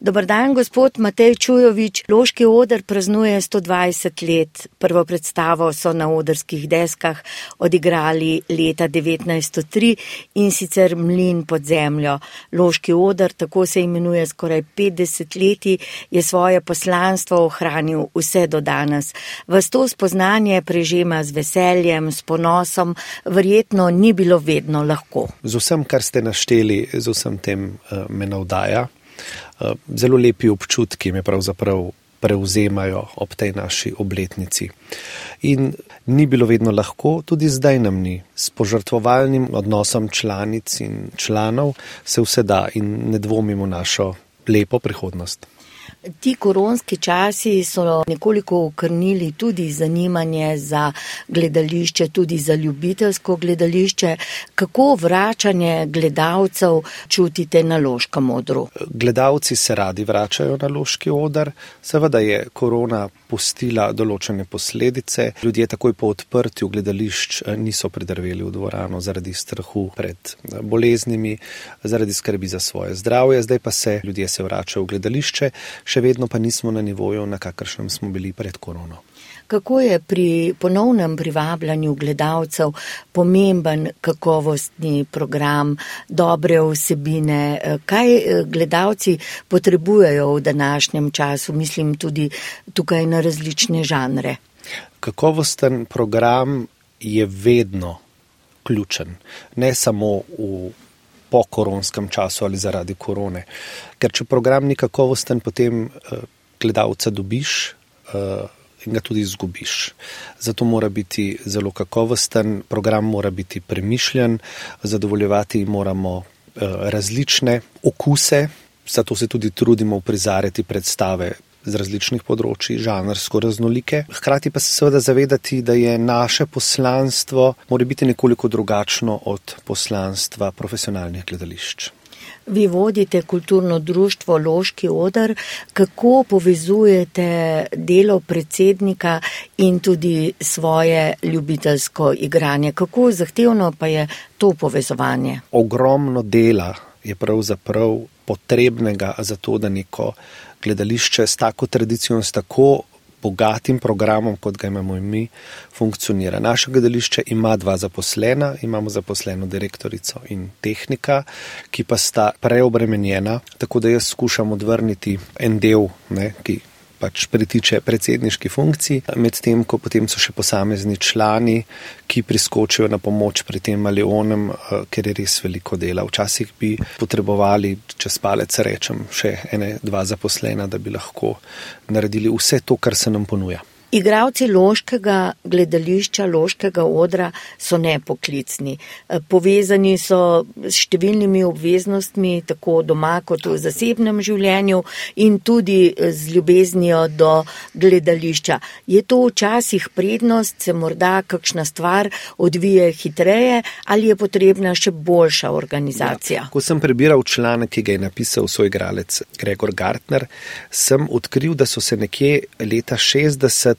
Dobar dan, gospod Matej Čujovič. Loški odr praznuje 120 let. Prvo predstavo so na odrskih deskah odigrali leta 1903 in sicer Mlin pod zemljo. Loški odr, tako se imenuje skoraj 50 leti, je svoje poslanstvo ohranil vse do danes. Vas to spoznanje prežema z veseljem, s ponosom, verjetno ni bilo vedno lahko. Z vsem, kar ste našteli, z vsem tem uh, me navdaja. Eh, zelo lepi občutki me pravzaprav prevzemajo ob tej naši obletnici. In ni bilo vedno lahko, tudi zdaj nam ni. S požrtvovalnim odnosom članic in članov se vse da in ne dvomimo našo lepo prihodnost. Ti koronski časi so nekoliko okrnili tudi zanimanje za gledališče, tudi za ljubiteljsko gledališče. Kako vračanje gledalcev čutite na loškem odru? Gledalci se radi vračajo na loški odr. Seveda je korona pustila določene posledice. Ljudje takoj po odprtju gledališč eh, niso pridrveli v dvorano zaradi strahu pred eh, boleznimi, zaradi skrbi za svoje zdravje. Zdaj pa se ljudje se vračajo v gledališče še vedno pa nismo na nivoju, na kakršnem smo bili pred korono. Kako je pri ponovnem privabljanju gledalcev pomemben kakovostni program, dobre vsebine, kaj eh, gledalci potrebujejo v današnjem času, mislim tudi tukaj na različne žanre? Kakovosten program je vedno ključen, ne samo v po koronskem času ali zaradi korone. Ker če program ni kakovosten, potem uh, gledalca dobiš uh, in ga tudi izgubiš. Zato mora biti zelo kakovosten, program mora biti premišljen, zadovoljevati moramo uh, različne okuse, zato se tudi trudimo uprizarjati predstave z različnih področji, žanrsko raznolike. Hkrati pa se seveda zavedati, da je naše poslanstvo mora biti nekoliko drugačno od poslanstva profesionalnih gledališč. Vi vodite kulturno društvo Loški odr. Kako povezujete delo predsednika in tudi svoje ljubiteljsko igranje? Kako zahtevno pa je to povezovanje? Ogromno dela je pravzaprav potrebnega za to, da neko gledališče s tako tradicijo in s tako bogatim programom, kot ga imamo mi, funkcionira. Naše gledališče ima dva zaposlena, imamo zaposleno direktorico in tehnika, ki pa sta preobremenjena, tako da jaz skušam odvrniti en del, ne, ki pač pritiče predsedniški funkciji, medtem ko potem so še posamezni člani, ki priskočijo na pomoč pri tem ali onem, eh, ker je res veliko dela. Včasih bi potrebovali, če spalec rečem, še ene, dva zaposlena, da bi lahko naredili vse to, kar se nam ponuja. Igravci loškega gledališča, loškega odra so nepoklicni. E, povezani so s številnimi obveznostmi, tako doma kot v zasebnem življenju in tudi z ljubeznijo do gledališča. Je to včasih prednost, se morda kakšna stvar odvije hitreje ali je potrebna še boljša organizacija? Ja, ko sem prebiral članek, ki ga je napisal svoj igralec Gregor Gartner, sem odkril, da so se nekje leta 60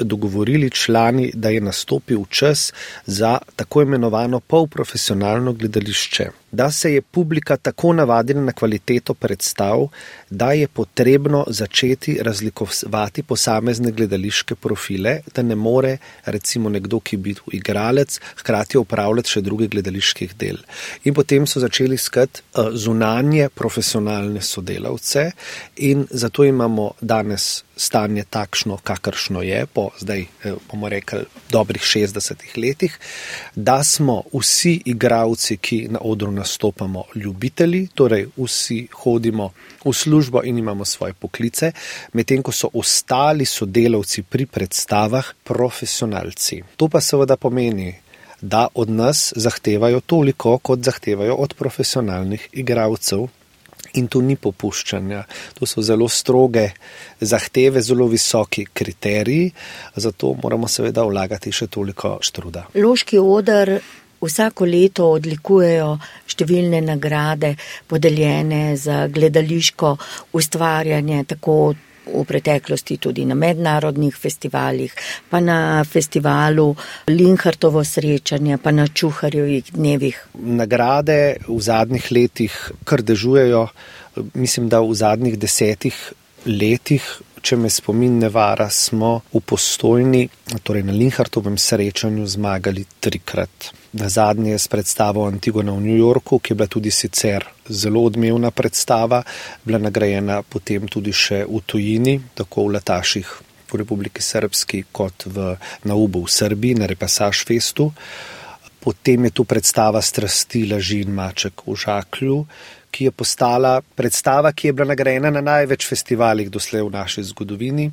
dogovorili člani, da je nastopil čas za tako imenovano polprofesionalno gledališče da se je publika tako navadila na kvaliteto predstav, da je potrebno začeti razlikovati posamezne gledališke profile, da ne more recimo nekdo, ki bi bil igralec, hkrati upravljati še druge gledaliških del. In potem so začeli skati uh, eh, zunanje profesionalne sodelavce in zato imamo danes stanje takšno, kakršno je po zdaj, eh, bomo rekli, dobrih 60 letih, da smo vsi igravci, ki na odru nastopamo ljubitelji, torej vsi hodimo v službo in imamo svoje poklice, medtem ko so ostali sodelavci pri predstavah profesionalci. To pa seveda pomeni, da od nas zahtevajo toliko, kot zahtevajo od profesionalnih igralcev. In tu ni popuščanja, to so zelo stroge zahteve, zelo visoki kriteriji, zato moramo seveda vlagati še toliko štruda. Loški odr vsako leto odlikujejo številne nagrade, podeljene za gledališko ustvarjanje, tako v preteklosti tudi na mednarodnih festivalih, pa na festivalu Linhartovo srečanje, pa na Čuharjevih dnevih. Nagrade v zadnjih letih kar dežujejo. Mislim, da v zadnjih desetih letih, če me spomin ne vara, smo v postojni, torej na Linhartovem srečanju, zmagali trikrat. Na zadnje s predstavo Antigona v New Yorku, ki je bila tudi sicer zelo odmevna predstava, bila nagrajena potem tudi še v tujini, tako v Lataših v Republiki Srpski kot v Naubu v Srbiji na Repasaž Festu. Potem je tu predstava Strasti Laži in Maček v Žaklju, ki je postala predstava, ki je bila nagrajena na največ festivalih doslej v naši zgodovini.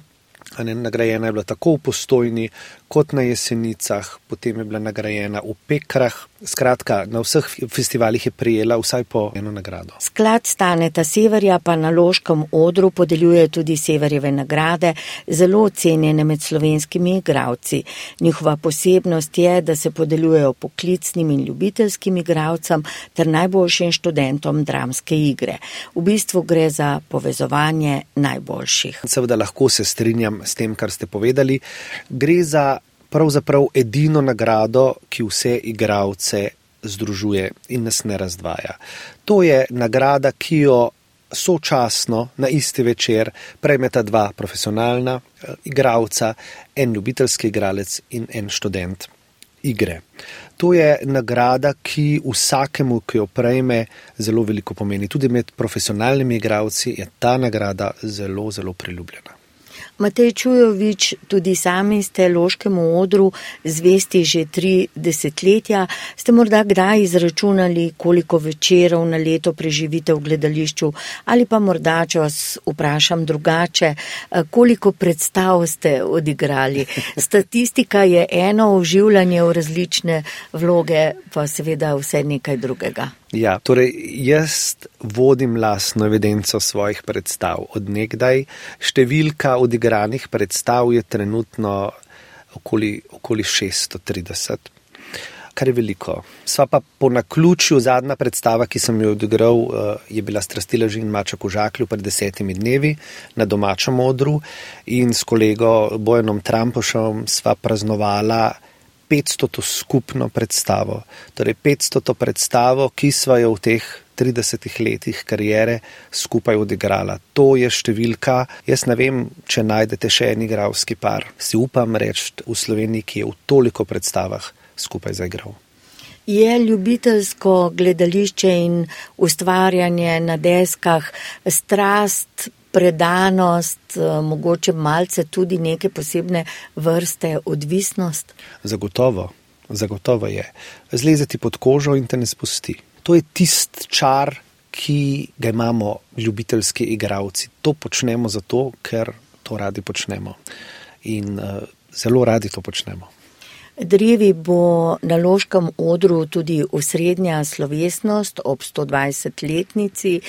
Nagrajena je bila tako v postojni, kot na jesenicah, potem je bila nagrajena v Pekrah. Skratka, na vseh festivalih je prijela vsaj po eno nagrado. Sklad Staneta Severja pa na loškem odru podeljuje tudi Severjeve nagrade, zelo cenjene med slovenskimi igravci. Njihova posebnost je, da se podeljujejo poklicnim in ljubiteljskim igravcem ter najboljšim študentom dramske igre. V bistvu gre za povezovanje najboljših. Seveda lahko se strinjam s tem, kar ste povedali. Gre za pravzaprav edino nagrado, ki vse igravce združuje in nas ne razdvaja. To je nagrada, ki jo sočasno na isti večer prejmeta dva profesionalna eh, igravca, en ljubiteljski igralec in en študent igre. To je nagrada, ki vsakemu, ki jo prejme, zelo veliko pomeni. Tudi med profesionalnimi igravci je ta nagrada zelo, zelo priljubljena. Matej Čujovič, tudi sami ste loškemu odru zvesti že tri desetletja. Ste morda kdaj izračunali, koliko večerov na leto preživite v gledališču ali pa morda, če vas vprašam drugače, eh, koliko predstav ste odigrali. Statistika je eno oživljanje v različne vloge, pa seveda vse nekaj drugega. Ja, torej jaz vodim lasno evidenco svojih predstav. Od nekdaj številka odigranih predstav je trenutno okoli, okoli 630, kar je veliko. Sva pa po naključju zadnja predstava, ki sem jo odigral, eh, je bila Strastila Žin Mačak v Žaklju pred desetimi dnevi na domačem odru in s kolego Bojanom Trampošom sva praznovala 500 skupno predstavo. Torej 500 predstavo, ki sva jo v teh 30 letih karijere skupaj odigrala. To je številka. Jaz ne vem, če najdete še en igralski par. Si upam reči v Sloveniji, ki je v toliko predstavah skupaj zaigral. Je ljubiteljsko gledališče in ustvarjanje na deskah strast, predanost, eh, mogoče malce tudi neke posebne vrste odvisnost? Zagotovo, zagotovo je. Zlezeti pod kožo in te ne spusti. To je tist čar, ki ga imamo ljubiteljski igravci. To počnemo zato, ker to radi počnemo. In uh, zelo radi to počnemo. Drevi bo na loškem odru tudi osrednja slovesnost ob 120-letnici.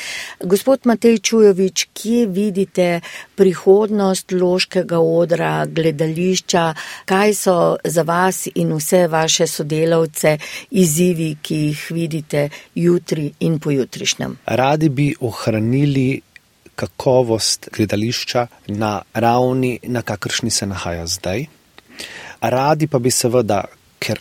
Gospod Matej Čujovič, kje vidite prihodnost loškega odra, gledališča, kaj so za vas in vse vaše sodelavce izzivi, ki jih vidite jutri in pojutrišnjem? Radi bi ohranili kakovost gledališča na ravni, na kakršni se nahaja zdaj radi pa bi seveda, ker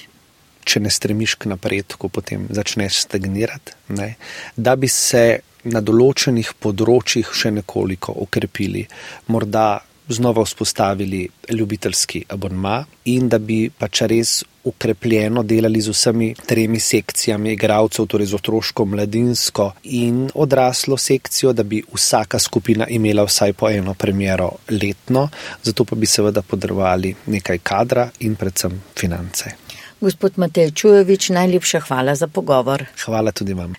če ne stremiš k napredku, potem začneš stagnirati, ne, da bi se na določenih področjih še nekoliko okrepili, morda znova vzpostavili ljubiteljski abonma in da bi pač res ukrepljeno delali z vsemi tremi sekcijami igralcev, torej z otroško, mladinsko in odraslo sekcijo, da bi vsaka skupina imela vsaj po eno premjero letno, zato pa bi seveda podrvali nekaj kadra in predvsem finance. Gospod Matej Čujovič, najlepša hvala za pogovor. Hvala tudi vam.